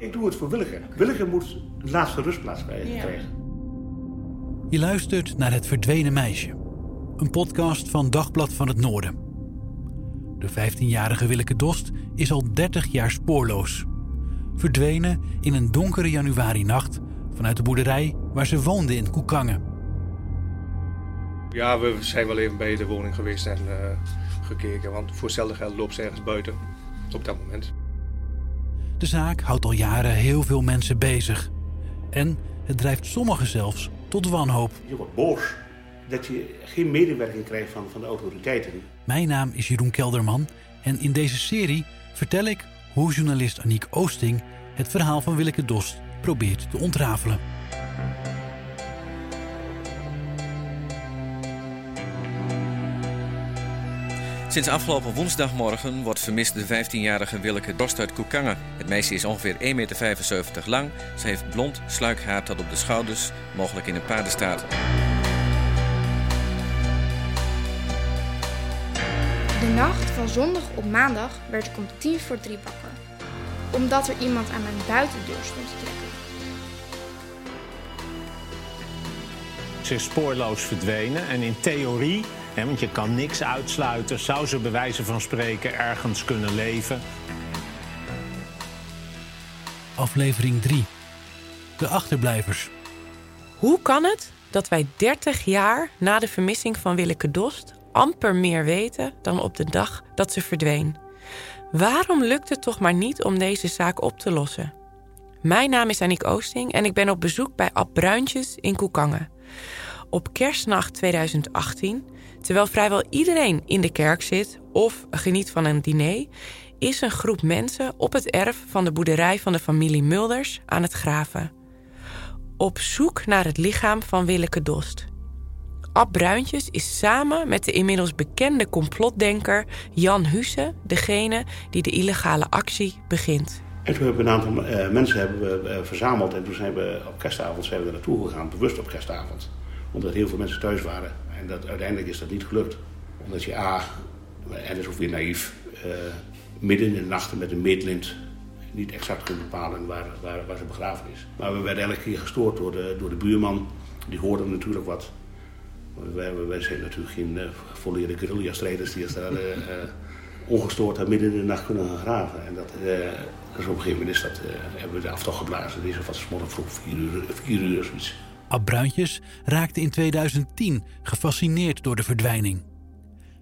Ik doe het voor Willeke. Willeke moet de laatste rustplaats krijgen. Ja. Je luistert naar Het Verdwenen Meisje. Een podcast van Dagblad van het Noorden. De 15-jarige Willeke Dost is al 30 jaar spoorloos. Verdwenen in een donkere januari-nacht vanuit de boerderij waar ze woonde in Koekangen. Ja, we zijn wel even bij de woning geweest en eh, gekeken. Want voor hetzelfde geld loopt ze ergens buiten op dat moment. De zaak houdt al jaren heel veel mensen bezig. En het drijft sommigen zelfs tot wanhoop. Je wordt boos dat je geen medewerking krijgt van, van de autoriteiten. Mijn naam is Jeroen Kelderman en in deze serie vertel ik hoe journalist Aniek Oosting het verhaal van Willeke Dost probeert te ontrafelen. Sinds afgelopen woensdagmorgen wordt vermist de 15-jarige Willeke Dorst uit Koekangen. Het meisje is ongeveer 1,75 meter lang. Ze heeft blond sluikhaar tot op de schouders, mogelijk in een paardenstaart. De nacht van zondag op maandag werd ik om tien voor drie wakker. Omdat er iemand aan mijn buitendeur stond te trekken. Ze is spoorloos verdwenen en in theorie, want je kan niks uitsluiten, zou ze bij wijze van spreken ergens kunnen leven. Aflevering 3. De achterblijvers. Hoe kan het dat wij 30 jaar na de vermissing van Willeke Dost amper meer weten dan op de dag dat ze verdween? Waarom lukt het toch maar niet om deze zaak op te lossen? Mijn naam is Aniek Oosting en ik ben op bezoek bij Ab Bruintjes in Koekangen. Op kerstnacht 2018, terwijl vrijwel iedereen in de kerk zit of geniet van een diner, is een groep mensen op het erf van de boerderij van de familie Mulders aan het graven op zoek naar het lichaam van Willeke Dost. Ab Bruintjes is samen met de inmiddels bekende complotdenker Jan Husse degene die de illegale actie begint. En toen hebben we een aantal eh, mensen hebben we, eh, verzameld en toen zijn we op kerstavond zijn we er naartoe gegaan, bewust op kerstavond. Omdat heel veel mensen thuis waren. En dat, uiteindelijk is dat niet gelukt. Omdat je A, en dat is ook weer naïef, eh, midden in de nachten met een meetlint niet exact kunt bepalen waar, waar, waar ze begraven is. Maar we werden elke keer gestoord door de, door de buurman. Die hoorde natuurlijk wat. Wij, wij zijn natuurlijk geen uh, volledige guerrilla-strijders die daar uh, ongestoord daar midden in de nacht kunnen gaan graven. En dat, dus op een gegeven moment is dat, hebben we de aftocht geblazen. Die is van morgen vroeg vier uur, vier uur of zoiets. Ab Bruintjes raakte in 2010 gefascineerd door de verdwijning.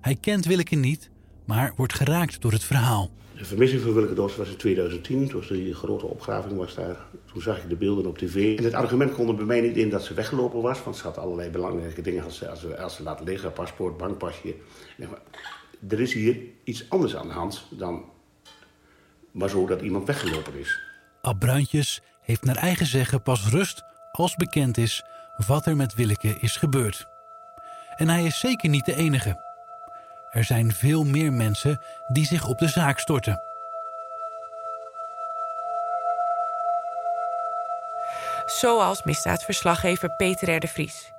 Hij kent Willeke niet, maar wordt geraakt door het verhaal. De vermissing van Willeke Dost was in 2010, toen die grote opgraving was daar. Toen zag ik de beelden op tv. En het argument kon er bij mij niet in dat ze weggelopen was, want ze had allerlei belangrijke dingen als ze, als ze, als ze laten liggen, paspoort, bankpasje. Er is hier iets anders aan de hand dan maar zo dat iemand weggelopen is. Ab Bruintjes heeft naar eigen zeggen pas rust als bekend is wat er met Willeke is gebeurd. En hij is zeker niet de enige. Er zijn veel meer mensen die zich op de zaak storten. Zoals misdaadverslaggever Peter R. de Vries.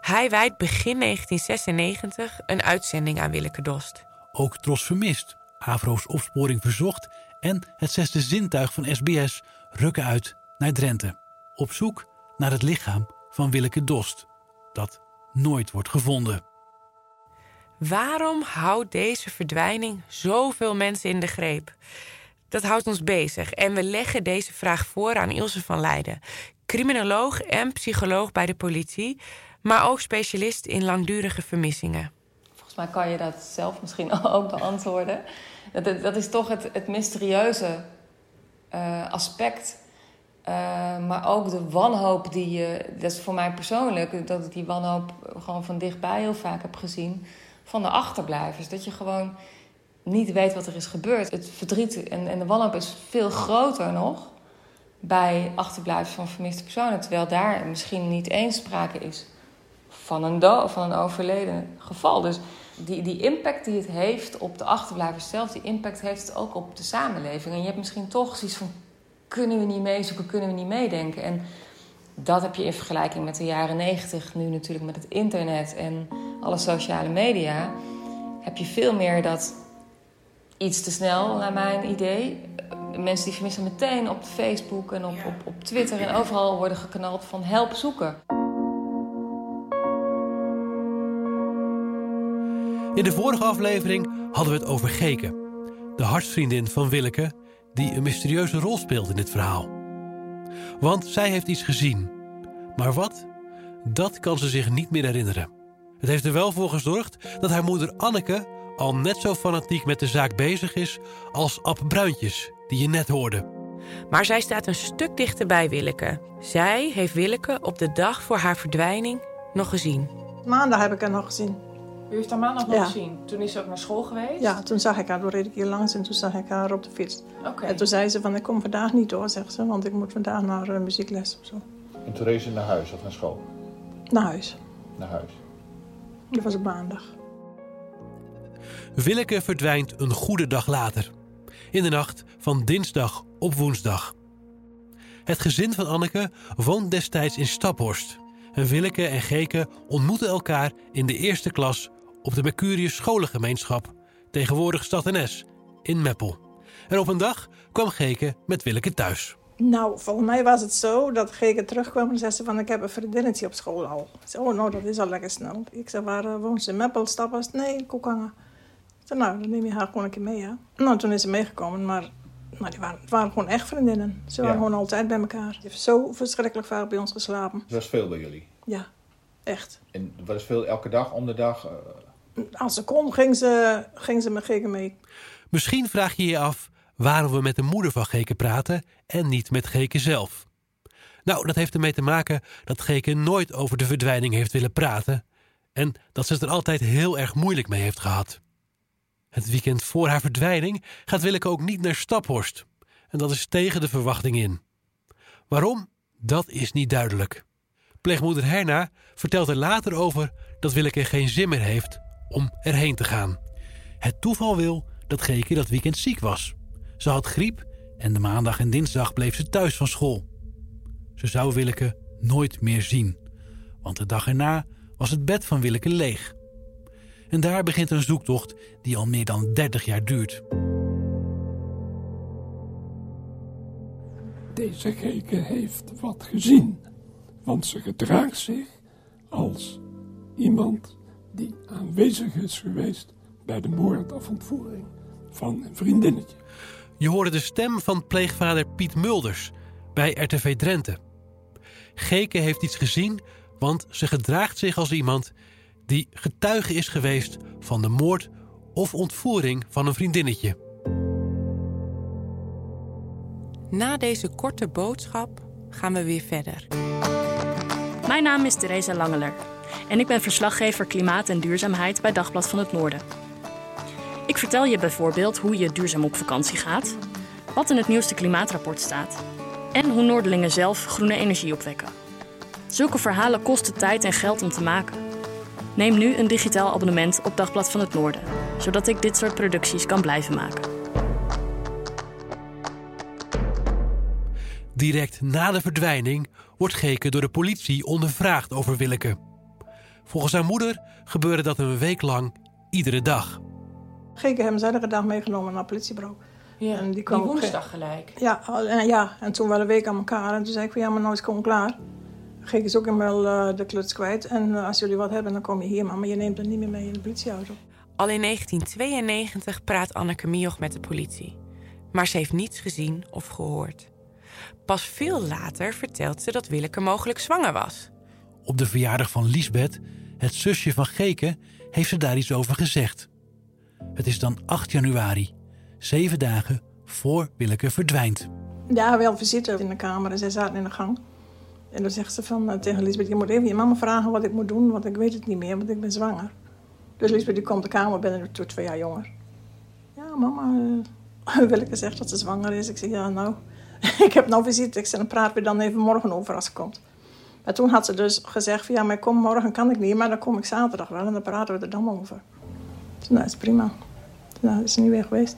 Hij wijdt begin 1996 een uitzending aan Willeke Dost. Ook Tros Vermist, Avro's Opsporing Verzocht en het zesde zintuig van SBS rukken uit naar Drenthe. Op zoek naar het lichaam van Willeke Dost, dat nooit wordt gevonden. Waarom houdt deze verdwijning zoveel mensen in de greep? Dat houdt ons bezig en we leggen deze vraag voor aan Ilse van Leiden, criminoloog en psycholoog bij de politie, maar ook specialist in langdurige vermissingen. Volgens mij kan je dat zelf misschien ook beantwoorden. Dat, dat is toch het, het mysterieuze uh, aspect. Uh, maar ook de wanhoop die je, dat is voor mij persoonlijk, dat ik die wanhoop gewoon van dichtbij heel vaak heb gezien van de achterblijvers. Dat je gewoon niet weet wat er is gebeurd. Het verdriet en, en de wanhoop is veel groter nog bij achterblijvers van vermiste personen. Terwijl daar misschien niet eens sprake is van een, van een overleden geval. Dus die, die impact die het heeft op de achterblijvers zelf, die impact heeft het ook op de samenleving. En je hebt misschien toch zoiets van: kunnen we niet meezoeken, kunnen we niet meedenken? En dat heb je in vergelijking met de jaren negentig, nu natuurlijk met het internet en alle sociale media, heb je veel meer dat iets te snel, naar mijn idee, mensen die vermissen meteen op Facebook en op, op, op Twitter en overal worden geknald van help zoeken. In de vorige aflevering hadden we het over Geke, de hartsvriendin van Willeke, die een mysterieuze rol speelt in dit verhaal. Want zij heeft iets gezien. Maar wat? Dat kan ze zich niet meer herinneren. Het heeft er wel voor gezorgd dat haar moeder Anneke al net zo fanatiek met de zaak bezig is als Ab Bruintjes, die je net hoorde. Maar zij staat een stuk dichter bij Willeke. Zij heeft Willeke op de dag voor haar verdwijning nog gezien. Maandag heb ik haar nog gezien. U heeft haar maandag nog Ja. gezien. Toen is ze ook naar school geweest? Ja, toen zag ik haar, toen reed ik hier langs en toen zag ik haar op de fiets. Oké. En toen zei ze van, ik kom vandaag niet door, zegt ze, want ik moet vandaag naar eh, muziekles of zo. En toen reed ze naar huis of naar school? Naar huis. Naar huis. Dat was op maandag. Willeke verdwijnt een goede dag later. In de nacht van dinsdag op woensdag. Het gezin van Anneke woont destijds in Staphorst. En Willeke en Geke ontmoeten elkaar in de eerste klas op de Mercurius Scholengemeenschap, tegenwoordig Stad NS, in Meppel. En op een dag kwam Geke met Willeke thuis. Nou, volgens mij was het zo dat Geke terugkwam en zei ze van, ik heb een vriendinnetje op school al. Ik zei, oh nou, dat is al lekker snel. Ik zei, waar eh, woont ze? In Meppel, Staphorst? Nee, in Koekangen. Ik zei, nou, dan neem je haar gewoon een keer mee, ja. Nou, toen is ze meegekomen, maar nou, die waren, het waren gewoon echt vriendinnen. Ze waren Ja. gewoon altijd bij elkaar. Ze heeft zo verschrikkelijk vaak bij ons geslapen. Dat was veel bij jullie. Ja, echt. En wat is veel elke dag om de dag? eh, Als ze kon, ging ze, ging ze met Geke mee. Misschien vraag je je af waarom we met de moeder van Geke praten en niet met Geke zelf. Nou, dat heeft ermee te maken dat Geke nooit over de verdwijning heeft willen praten en dat ze het er altijd heel erg moeilijk mee heeft gehad. Het weekend voor haar verdwijning gaat Willeke ook niet naar Staphorst. En dat is tegen de verwachting in. Waarom? Dat is niet duidelijk. Pleegmoeder Herna vertelt er later over dat Willeke geen zin meer heeft om erheen te gaan. Het toeval wil dat Geke dat weekend ziek was. Ze had griep en de maandag en dinsdag bleef ze thuis van school. Ze zou Willeke nooit meer zien, want de dag erna was het bed van Willeke leeg. En daar begint een zoektocht die al meer dan 30 jaar duurt. Deze Geke heeft wat gezien, want ze gedraagt zich als iemand die aanwezig is geweest bij de moord of ontvoering van een vriendinnetje. Je hoorde de stem van pleegvader Piet Mulders bij RTV Drenthe. Geke heeft iets gezien, want ze gedraagt zich als iemand die getuige is geweest van de moord of ontvoering van een vriendinnetje. Na deze korte boodschap gaan we weer verder. Mijn naam is Theresa Langeler en ik ben verslaggever Klimaat en Duurzaamheid bij Dagblad van het Noorden. Ik vertel je bijvoorbeeld hoe je duurzaam op vakantie gaat, wat in het nieuwste klimaatrapport staat en hoe Noordelingen zelf groene energie opwekken. Zulke verhalen kosten tijd en geld om te maken. Neem nu een digitaal abonnement op Dagblad van het Noorden, zodat ik dit soort producties kan blijven maken. Direct na de verdwijning wordt Geke door de politie ondervraagd over Willeke. Volgens haar moeder gebeurde dat een week lang iedere dag. Hebben ze iedere dag meegenomen naar het politiebureau. Ja, En die die, kwam op- woensdag gelijk. Ja, en, ja, en toen waren we een week aan elkaar. En toen zei ik van ja, maar nou is het gewoon klaar. Geke is ook eenmaal eh, de kluts kwijt. En eh, als jullie wat hebben, dan kom je hier maar. Maar je neemt het niet meer mee in de politieauto. Al in 1992 praat Anneke Mioch met de politie. Maar ze heeft niets gezien of gehoord. Pas veel later vertelt ze dat Willeke mogelijk zwanger was. Op de verjaardag van Liesbeth, het zusje van Geke, heeft ze daar iets over gezegd. Het is dan 8 januari, zeven dagen voor Willeke verdwijnt. Ja, wel visite in de kamer. En zij zaten in de gang. En dan zegt ze van, eh, tegen Lisbeth, je moet even je mama vragen wat ik moet doen. Want ik weet het niet meer, want ik ben zwanger. Dus Lisbeth die komt de kamer binnen, toen twee jaar jonger. Ja, mama, eh Willeke zegt dat ze zwanger is. Ik zeg, ja nou, ik heb nou visite. Ik zeg, dan praten we dan even morgen over als ze komt. Maar toen had ze dus gezegd van, ja, maar kom morgen kan ik niet. Maar dan kom ik zaterdag wel en dan praten we er dan over. Dus nou, dat is prima. Nou, dat is niet weer geweest.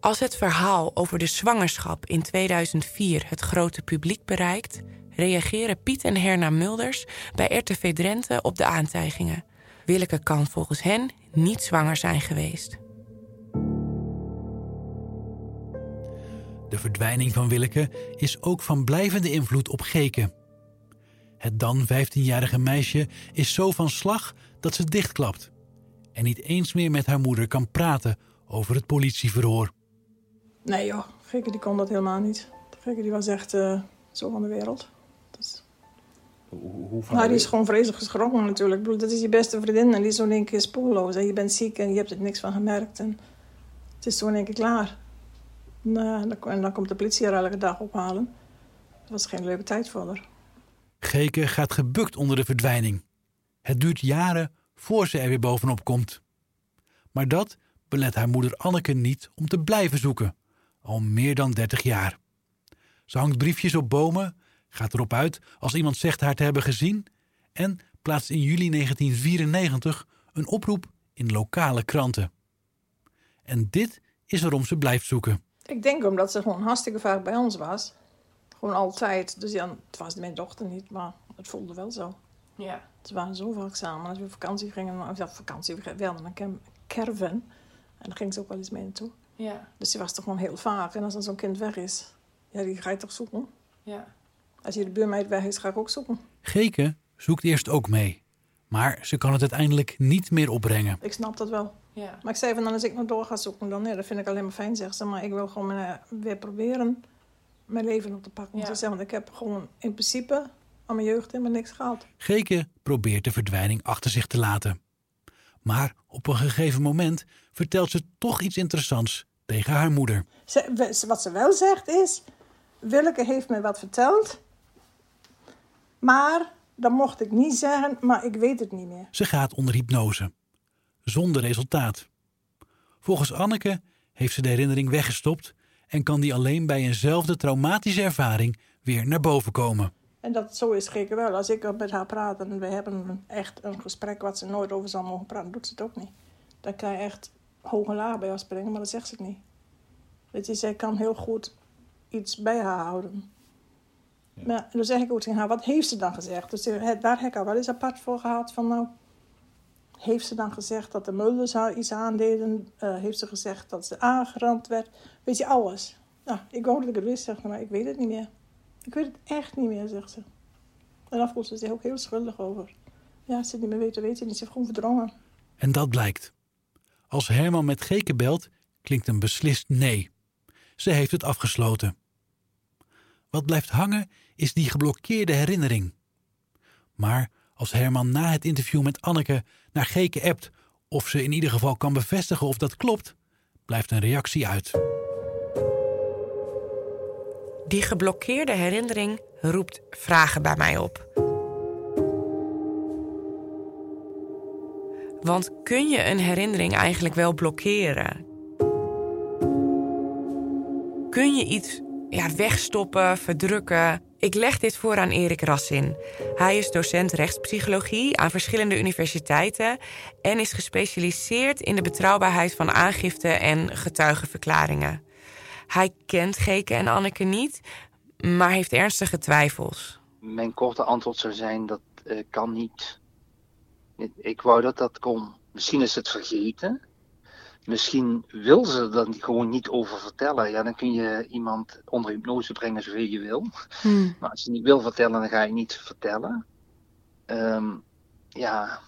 Als het verhaal over de zwangerschap in 2004 het grote publiek bereikt, reageren Piet en Herna Mulders bij RTV Drenthe op de aantijgingen. Willeke kan volgens hen niet zwanger zijn geweest. De verdwijning van Willeke is ook van blijvende invloed op Geke. Het dan 15-jarige meisje is zo van slag dat ze dichtklapt en niet eens meer met haar moeder kan praten over het politieverhoor. Nee joh, Geke die kon dat helemaal niet. Geke die was echt eh, zo van de wereld. Dus... Hoe, hoe van Nou, die is gewoon vreselijk geschrokken natuurlijk. Ik bedoel, dat is je beste vriendin en die is zo in één keer spoorloos. En je bent ziek en je hebt er niks van gemerkt. En het is zo in één keer klaar. En, eh, en dan, en dan komt de politie haar elke dag ophalen. Dat was geen leuke tijd voor haar. Geke gaat gebukt onder de verdwijning. Het duurt jaren voor ze er weer bovenop komt. Maar dat belet haar moeder Anneke niet om te blijven zoeken, al meer dan 30 jaar. Ze hangt briefjes op bomen, gaat erop uit als iemand zegt haar te hebben gezien en plaatst in juli 1994 een oproep in lokale kranten. En dit is waarom ze blijft zoeken. Ik denk omdat ze gewoon hartstikke vaak bij ons was. Gewoon altijd. Dus ja, het was mijn dochter niet, maar het voelde wel zo. Ja. Ze waren zo vaak samen. Als we op vakantie gingen, of ja, vakantie, we hadden een cam- caravan. En daar ging ze ook wel eens mee naartoe. Ja. Dus die was toch gewoon heel vaak. En als dan zo'n kind weg is, ja, die ga je toch zoeken. Ja. Als je de buurmeid weg is, ga ik ook zoeken. Geke zoekt eerst ook mee, maar ze kan het uiteindelijk niet meer opbrengen. Ik snap dat wel. Ja. Maar ik zei van, dan als ik nog door ga zoeken, dan nee, dat vind ik alleen maar fijn, zegt ze. Maar ik wil gewoon eh, weer proberen mijn leven op te pakken. Ja. Want ik heb gewoon in principe aan mijn jeugd helemaal niks gehad. Geke probeert de verdwijning achter zich te laten. Maar op een gegeven moment vertelt ze toch iets interessants tegen haar moeder. Ze, wat ze wel zegt is, Willeke heeft me wat verteld. Maar, dat mocht ik niet zeggen, maar ik weet het niet meer. Ze gaat onder hypnose. Zonder resultaat. Volgens Anneke heeft ze de herinnering weggestopt en kan die alleen bij eenzelfde traumatische ervaring weer naar boven komen. En dat zo is Geke wel. Als ik met haar praat en we hebben echt een gesprek wat ze nooit over zou mogen praten, doet ze het ook niet. Dan kan je echt hoog en laag bij haar springen, maar dat zegt ze niet. Weet je, zij kan heel goed iets bij haar houden. Maar dan zeg ik ook tegen haar, wat heeft ze dan gezegd? Dus daar heb ik haar wel eens apart voor gehad van nou... Heeft ze dan gezegd dat de Mulders haar iets aandeden? Eh, heeft ze gezegd dat ze aangerand werd? Weet je, alles. Nou, ik wou dat ik het wist, zeg maar ik weet het niet meer. Ik weet het echt niet meer, zegt ze. En voelt ze zich ook heel schuldig over. Ja, ze niet meer weet ze niet. Ze heeft gewoon verdrongen. En dat blijkt. Als Herman met Geke belt, klinkt een beslist nee. Ze heeft het afgesloten. Wat blijft hangen is die geblokkeerde herinnering. Maar als Herman na het interview met Anneke naar Geke appt of ze in ieder geval kan bevestigen of dat klopt, blijft een reactie uit. Die geblokkeerde herinnering roept vragen bij mij op. Want kun je een herinnering eigenlijk wel blokkeren? Kun je iets ja, wegstoppen, verdrukken? Ik leg dit voor aan Erik Rassin. Hij is docent rechtspsychologie aan verschillende universiteiten en is gespecialiseerd in de betrouwbaarheid van aangifte en getuigenverklaringen. Hij kent Geke en Anneke niet, maar heeft ernstige twijfels. Mijn korte antwoord zou zijn dat eh, kan niet. Ik- Ik wou dat dat kon. Misschien is het vergeten. Misschien wil ze er dan gewoon niet over vertellen. Ja, dan kun je iemand onder hypnose brengen zoveel je wil. Maar als je niet wil vertellen, dan ga je niet vertellen. Ehm, ja,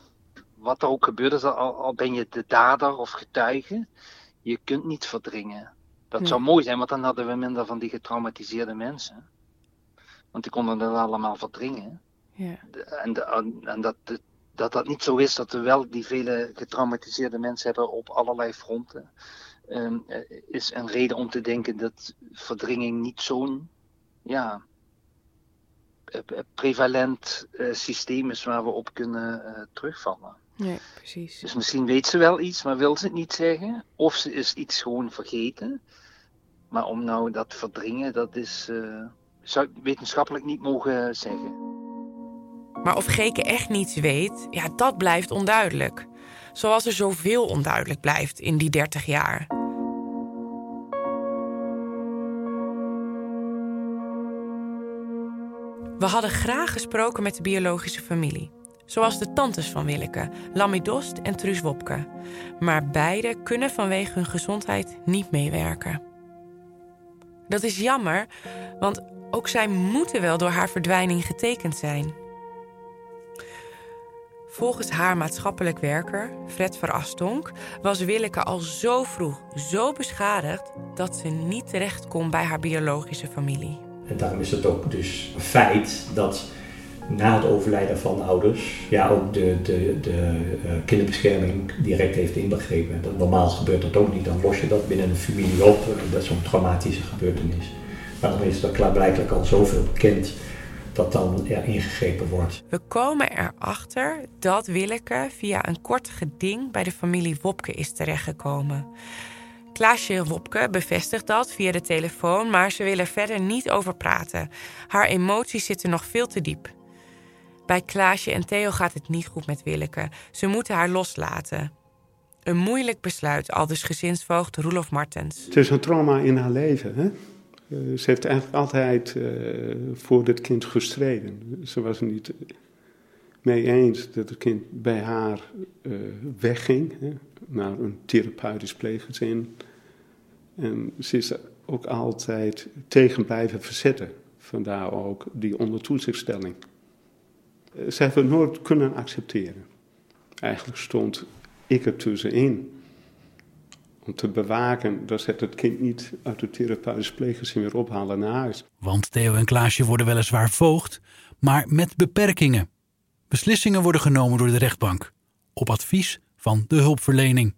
wat er ook gebeurt, is al, al ben je de dader of getuige, je kunt niet verdringen. Dat zou mooi zijn, want dan hadden we minder van die getraumatiseerde mensen. Want die konden dat allemaal verdringen. Ja. De- En, de- en, en dat, dat, dat niet zo is dat we wel die vele getraumatiseerde mensen hebben op allerlei fronten, ehm, eh, is een reden om te denken dat verdringing niet zo'n ja, eh, eh, prevalent systeem is waar we op kunnen terugvallen. Nee, precies. Dus misschien weet ze wel iets, maar wil ze het niet zeggen. Of ze is iets gewoon vergeten. Maar om nou dat verdringen, dat is, zou ik wetenschappelijk niet mogen zeggen. Maar of Geke echt niets weet, ja, dat blijft onduidelijk. Zoals er zoveel onduidelijk blijft in die 30 jaar. We hadden graag gesproken met de biologische familie. Zoals de tantes van Willeke, Lammy Dost en Truus Wopke. Maar beide kunnen vanwege hun gezondheid niet meewerken. Dat is jammer, want ook zij moeten wel door haar verdwijning getekend zijn. Volgens haar maatschappelijk werker, Fred Verastonk, was Willeke al zo vroeg zo beschadigd dat ze niet terecht kon bij haar biologische familie. En daarom is het ook dus een feit dat na het overlijden van ouders, ja, ook de, de, de uh, kinderbescherming direct heeft inbegrepen. Dat, normaal gebeurt dat ook niet, dan los je dat binnen een familie op. Dat zo'n traumatische gebeurtenis. Maar dan is er klaarblijkelijk al zoveel bekend dat dan er ingegrepen wordt. We komen erachter dat Willeke via een kort geding bij de familie Wopke is terechtgekomen. Klaasje Wopke bevestigt dat via de telefoon, maar ze willen verder niet over praten. Haar emoties zitten nog veel te diep. Bij Klaasje en Theo gaat het niet goed met Willeke. Ze moeten haar loslaten. Een moeilijk besluit, al dus gezinsvoogd Roelof Martens. Het is een trauma in haar leven. Hè? Uh, ze heeft eigenlijk altijd uh, voor dit kind gestreden. Ze was er niet mee eens dat het kind bij haar uh, wegging hè, naar een therapeutisch pleeggezin. En ze is ook altijd tegen blijven verzetten. Vandaar ook die ondertoezichtstelling. Ze hebben het nooit kunnen accepteren. Eigenlijk stond ik er tussenin. Om te bewaken dat ze het kind niet uit de therapeutische pleeggezin weer ophalen naar huis. Want Theo en Klaasje worden weliswaar voogd, maar met beperkingen. Beslissingen worden genomen door de rechtbank, op advies van de hulpverlening.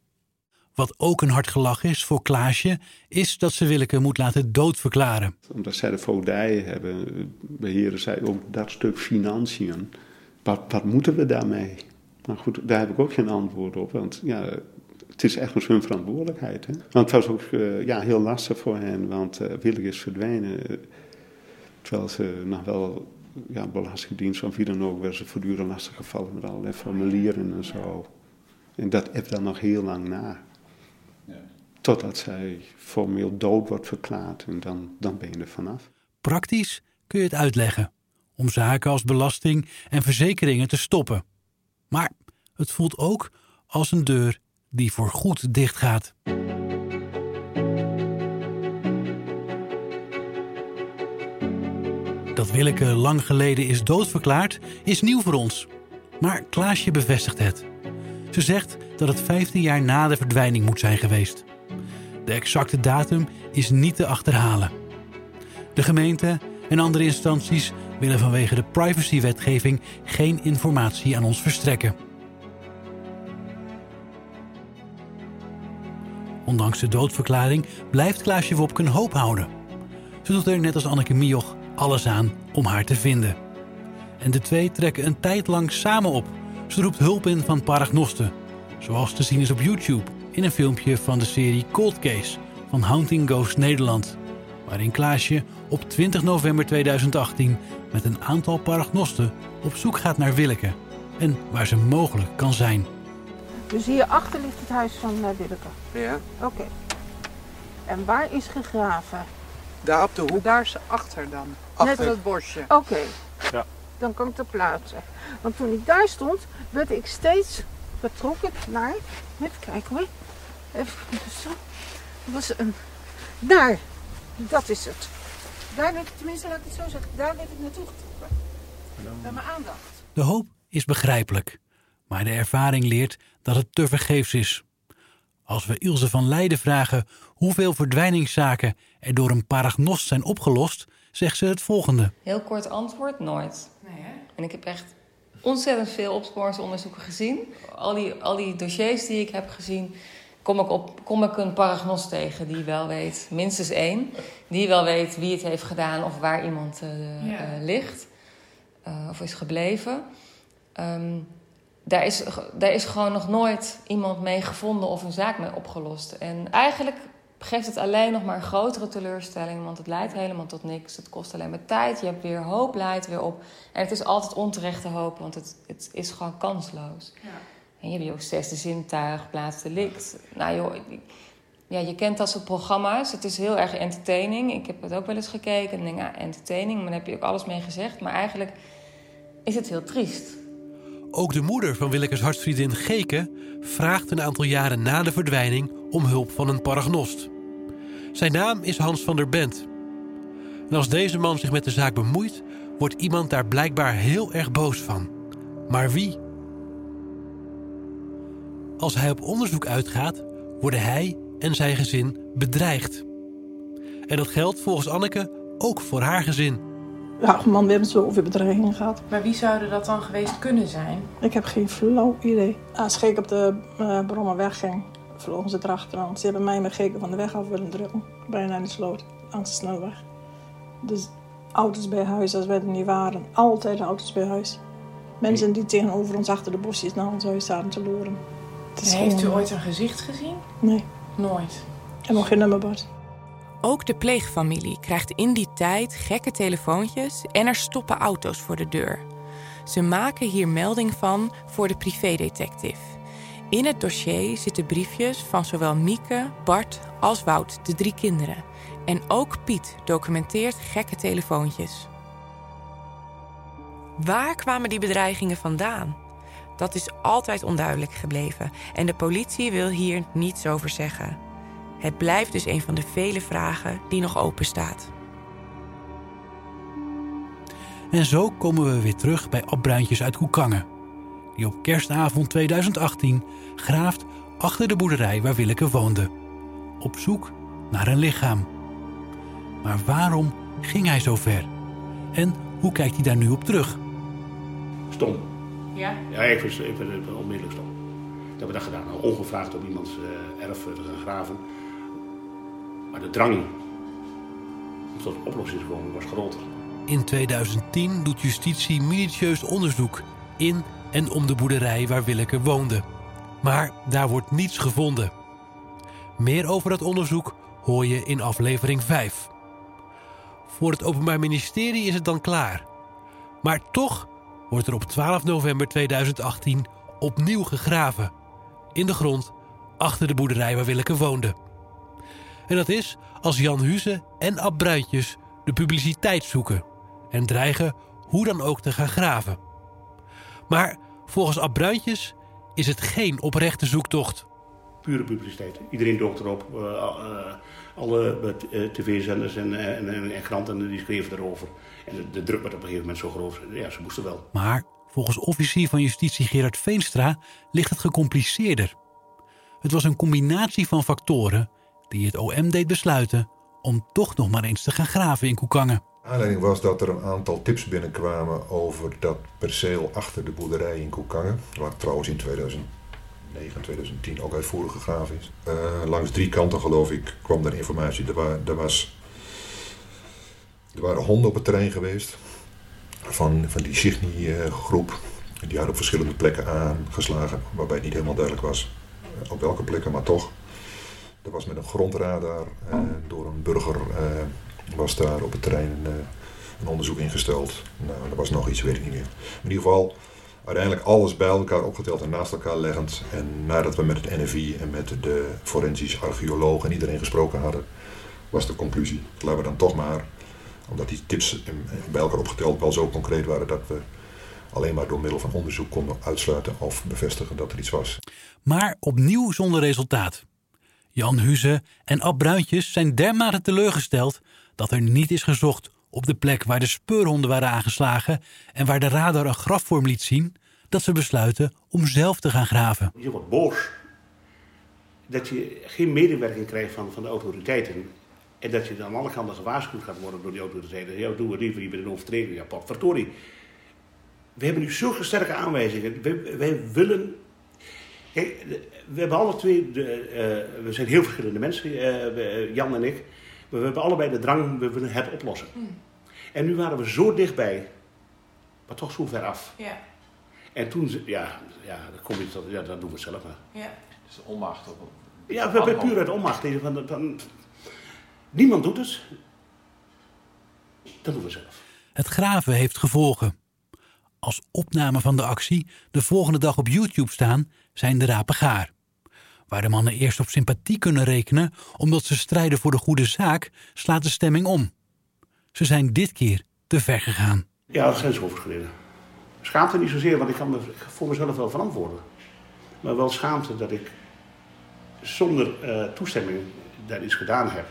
Wat ook een hard gelach is voor Klaasje, is dat ze Willeke moet laten doodverklaren. Omdat zij de voogdij hebben, beheren zij ook dat stuk financiën. Wat, wat moeten we daarmee? Nou goed, daar heb ik ook geen antwoord op, want ja, het is echt hun verantwoordelijkheid. Hè? Want het was ook uh, ja, heel lastig voor hen, want uh, Willeke is verdwenen. terwijl ze nog wel ja, belastingdienst van wie dan ook, werden ze voortdurend lastig gevallen met allerlei formulieren en zo. En dat heeft dan nog heel lang na. Ja. Totdat zij formeel dood wordt verklaard en dan, dan ben je er vanaf. Praktisch kun je het uitleggen om zaken als belasting en verzekeringen te stoppen. Maar het voelt ook als een deur die voorgoed dichtgaat. Dat Willeke lang geleden is doodverklaard, is nieuw voor ons. Maar Klaasje bevestigt het. Ze zegt dat het 15 jaar na de verdwijning moet zijn geweest. De exacte datum is niet te achterhalen. De gemeente en andere instanties willen vanwege de privacywetgeving geen informatie aan ons verstrekken. Ondanks de doodverklaring blijft Klaasje Wopke een hoop houden. Ze doet er net als Anneke Mioch alles aan om haar te vinden. En de twee trekken een tijd lang samen op. Ze roept hulp in van paragnosten, zoals te zien is op YouTube in een filmpje van de serie Cold Case van Haunting Ghost Nederland, waarin Klaasje op 20 november 2018 met een aantal paragnosten op zoek gaat naar Willeke en waar ze mogelijk kan zijn. Dus hierachter ligt het huis van uh, Willeke? Ja. Oké. Okay. En waar is gegraven? Daar op de hoek. Daar is ze achter dan? Achter Net het bosje. Oké. Okay. Ja. Dan kan ik te plaatsen. Want toen ik daar stond, werd ik steeds betrokken naar... Even kijken hoor. Even zo. Was een... Daar. Dat is het. Daar werd ik, tenminste laat ik het zo zeggen, daar werd ik naartoe getrokken. Bij mijn aandacht. De hoop is begrijpelijk. Maar de ervaring leert dat het tevergeefs is. Als we Ilse van Leiden vragen hoeveel verdwijningszaken er door een paragnost zijn opgelost, zegt ze het volgende. Heel kort antwoord, nooit. Nee, hè? En ik heb echt ontzettend veel opsporingsonderzoeken gezien. Al die, al die dossiers die ik heb gezien, kom ik, op, kom ik een paragnost tegen die wel weet, minstens één, die wel weet wie het heeft gedaan of waar iemand uh, ja. uh, ligt uh, of is gebleven. Um, daar is, daar is gewoon nog nooit iemand mee gevonden of een zaak mee opgelost. En eigenlijk geeft het alleen nog maar een grotere teleurstelling, want het leidt helemaal tot niks. Het kost alleen maar tijd. Je hebt weer hoop, leidt weer op. En het is altijd onterechte hoop, want het, het is gewoon kansloos. Ja. En je hebt ook zesde zintuig, plaatsdelict. Nou joh, ja, je kent dat soort programma's. Het is heel erg entertaining. Ik heb het ook wel eens gekeken en denk, ja, entertaining. Maar daar heb je ook alles mee gezegd. Maar eigenlijk is het heel triest. Ook de moeder van Willekes hartsvriendin Geke vraagt een aantal jaren na de verdwijning om hulp van een paragnost. Zijn naam is Hans van der Bent En als deze man zich met de zaak bemoeit, wordt iemand daar blijkbaar heel erg boos van. Maar wie? Als hij op onderzoek uitgaat, worden hij en zijn gezin bedreigd. En dat geldt volgens Anneke ook voor haar gezin. Ja, man, we hebben zoveel bedreigingen gehad. Maar wie zouden dat dan geweest kunnen zijn? Ik heb geen flauw idee. Als Geek op de uh, Brommer wegging, vlogen ze erachteraan. Ze hebben mij met Geken van de weg af willen drukken. Bijna in de sloot, langs de snelweg. Dus auto's bij huis als wij er niet waren. Altijd auto's bij huis. Mensen die tegenover ons achter de bosjes naar ons huis zaten te loeren. Heeft u ooit een gezicht gezien? Nee. Nooit. En nog geen nummerbord. Ook de pleegfamilie krijgt in die tijd gekke telefoontjes en er stoppen auto's voor de deur. Ze maken hier melding van voor de privédetective. In het dossier zitten briefjes van zowel Mieke, Bart als Wout, de drie kinderen. En ook Piet documenteert gekke telefoontjes. Waar kwamen die bedreigingen vandaan? Dat is altijd onduidelijk gebleven en de politie wil hier niets over zeggen. Het blijft dus een van de vele vragen die nog open staat. En zo komen we weer terug bij Ab Bruintjes uit Koekangen. Die op kerstavond 2018 graaft achter de boerderij waar Willeke woonde. Op zoek naar een lichaam. Maar waarom ging hij zo ver? En hoe kijkt hij daar nu op terug? Stom. Ja? Ja, ik vind, ik vind het onmiddellijk stom. Dat hebben we dat gedaan. Nou, ongevraagd op iemands uh, erf te gaan graven. Maar de drang om tot oplossing te komen was groter. In 2010 doet justitie minutieus onderzoek in en om de boerderij waar Willeke woonde. Maar daar wordt niets gevonden. Meer over dat onderzoek hoor je in aflevering 5. Voor het Openbaar Ministerie is het dan klaar. Maar toch wordt er op 12 november 2018 opnieuw gegraven. In de grond achter de boerderij waar Willeke woonde. En dat is als Jan Huze en Ab Bruintjes de publiciteit zoeken en dreigen hoe dan ook te gaan graven. Maar volgens Ab Bruintjes is het geen oprechte zoektocht. Pure publiciteit. Iedereen dook erop. Uh, uh, alle uh, tv-zenders en, en, en, en, kranten die schreven erover. En de, de, druk werd op een gegeven moment zo groot. Ja, ze moesten wel. Maar volgens officier van justitie Gerard Veenstra ligt het gecompliceerder. Het was een combinatie van factoren die het OM deed besluiten om toch nog maar eens te gaan graven in Koekangen. Aanleiding was dat er een aantal tips binnenkwamen over dat perceel achter de boerderij in Koekangen. Waar trouwens in 2009 en 2010 ook uitvoerig gegraven is. Uh, langs drie kanten geloof ik kwam er informatie. Er, er, was, er waren honden op het terrein geweest van, van die Signy-groep. Die hadden op verschillende plekken aangeslagen, waarbij het niet helemaal duidelijk was uh, op welke plekken, maar toch. Er was met een grondradar uh, door een burger was daar op het terrein uh, een onderzoek ingesteld. Nou, er was nog iets, weet ik niet meer. In ieder geval, uiteindelijk alles bij elkaar opgeteld en naast elkaar leggend. En nadat we met het NFI en met de forensisch archeoloog en iedereen gesproken hadden, was de conclusie. Laten we dan toch maar, omdat die tips bij elkaar opgeteld wel zo concreet waren dat we alleen maar door middel van onderzoek konden uitsluiten of bevestigen dat er iets was. Maar opnieuw zonder resultaat. Jan Huze en Ab Bruintjes zijn dermate teleurgesteld dat er niet is gezocht op de plek waar de speurhonden waren aangeslagen en waar de radar een grafvorm liet zien, dat ze besluiten om zelf te gaan graven. Je wordt boos dat je geen medewerking krijgt van, van de autoriteiten. En dat je dan aan alle kanten gewaarschuwd gaat worden door die autoriteiten. Ja, doe het liever, je bent een overtreding. Ja, potverdorie. We hebben nu zulke sterke aanwijzingen. Wij, wij willen Kijk, we hebben alle twee, de, uh, we zijn heel verschillende mensen, uh, Jan en ik. Maar we hebben allebei de drang, we willen het oplossen. Mm. En nu waren we zo dichtbij, maar toch zo ver af. Ja. En toen, ja, ja, dan kom je tot, ja, dan doen we het zelf maar. Ja. Dus onmacht. Op, ja, we hebben puur uit onmacht. Van, van, niemand doet het. Dat doen we zelf. Het graven heeft gevolgen. Als opname van de actie de volgende dag op YouTube staan, zijn de rapen gaar. Waar de mannen eerst op sympathie kunnen rekenen omdat ze strijden voor de goede zaak, slaat de stemming om. Ze zijn dit keer te ver gegaan. Ja, dat zijn ze overschreden. Schaamte niet zozeer, want ik kan me voor mezelf wel verantwoorden. Maar wel schaamte dat ik zonder uh, toestemming dat iets gedaan heb.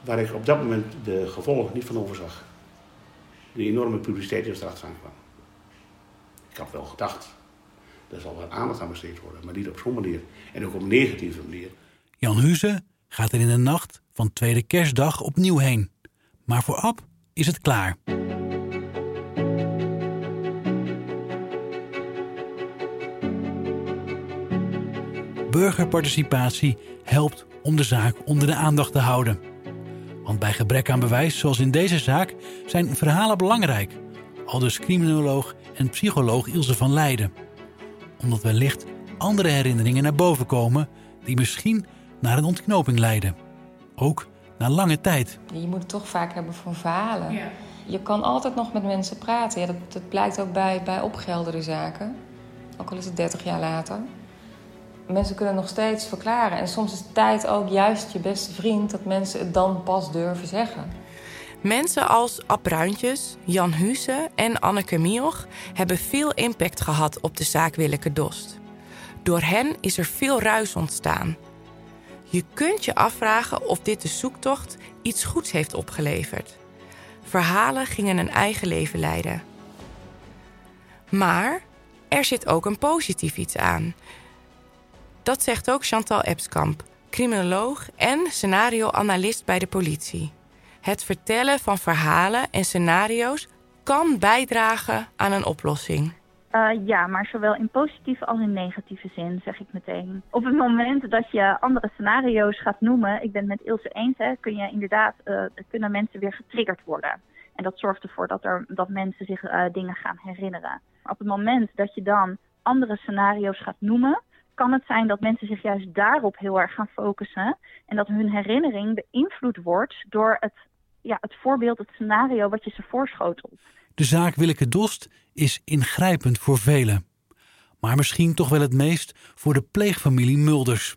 waar ik op dat moment de gevolgen niet van overzag. De enorme publiciteit die kwam. Ik had wel gedacht, er zal wat aandacht aan besteed worden, maar niet op zo'n manier. En ook op negatieve manier. Jan Huze gaat er in de nacht van tweede kerstdag opnieuw heen. Maar voor Ab is het klaar. Burgerparticipatie helpt om de zaak onder de aandacht te houden. Want bij gebrek aan bewijs, zoals in deze zaak, zijn verhalen belangrijk. Aldus criminoloog en psycholoog Ilse van Leiden. Omdat wellicht andere herinneringen naar boven komen die misschien naar een ontknoping leiden. Ook na lange tijd. Je moet het toch vaak hebben voor verhalen. Je kan altijd nog met mensen praten. Ja, dat, dat blijkt ook bij, bij opgelderde zaken. Ook al is het 30 jaar later. Mensen kunnen nog steeds verklaren. En soms is tijd ook juist je beste vriend dat mensen het dan pas durven zeggen. Mensen als Ab Bruintjes, Jan Husse en Anneke Mioch hebben veel impact gehad op de zaak Willeke Dost. Door hen is er veel ruis ontstaan. Je kunt je afvragen of dit de zoektocht iets goeds heeft opgeleverd. Verhalen gingen een eigen leven leiden. Maar er zit ook een positief iets aan. Dat zegt ook Chantal Epskamp, criminoloog en scenario-analyst bij de politie. Het vertellen van verhalen en scenario's kan bijdragen aan een oplossing. Uh, ja, maar zowel in positieve als in negatieve zin, zeg ik meteen. Op het moment dat je andere scenario's gaat noemen, ik ben het met Ilse eens, hè, kun je inderdaad, uh, kunnen mensen weer getriggerd worden. En dat zorgt ervoor dat, er, dat mensen zich uh, dingen gaan herinneren. Op het moment dat je dan andere scenario's gaat noemen, kan het zijn dat mensen zich juist daarop heel erg gaan focussen. En dat hun herinnering beïnvloed wordt door het, ja, het voorbeeld, het scenario wat je ze voorschotelt. De zaak Willeke Dost is ingrijpend voor velen. Maar misschien toch wel het meest voor de pleegfamilie Mulders.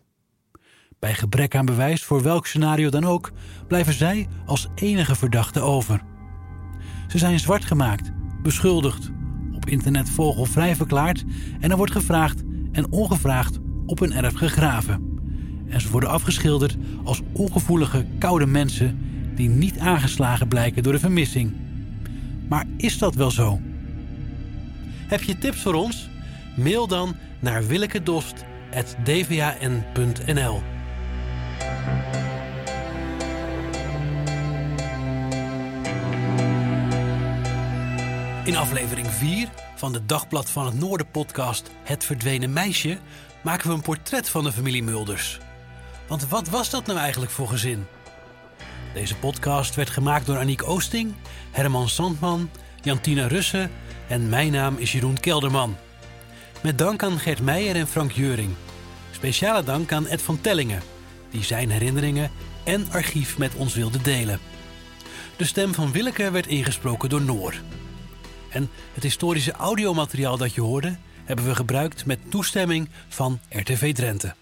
Bij gebrek aan bewijs voor welk scenario dan ook, blijven zij als enige verdachte over. Ze zijn zwart gemaakt, beschuldigd, op internet vogelvrij verklaard en er wordt gevraagd en ongevraagd op hun erf gegraven. En ze worden afgeschilderd als ongevoelige, koude mensen die niet aangeslagen blijken door de vermissing. Maar is dat wel zo? Heb je tips voor ons? Mail dan naar willekedost.dvan.nl In aflevering 4 van de Dagblad van het Noorden podcast Het Verdwenen Meisje maken we een portret van de familie Mulders. Want wat was dat nou eigenlijk voor gezin? Deze podcast werd gemaakt door Aniek Oosting, Herman Sandman, Jantina Russen en mijn naam is Jeroen Kelderman. Met dank aan Gert Meijer en Frank Jeuring. Speciale dank aan Ed van Tellingen, die zijn herinneringen en archief met ons wilde delen. De stem van Willeke werd ingesproken door Noor. En het historische audiomateriaal dat je hoorde hebben we gebruikt met toestemming van RTV Drenthe.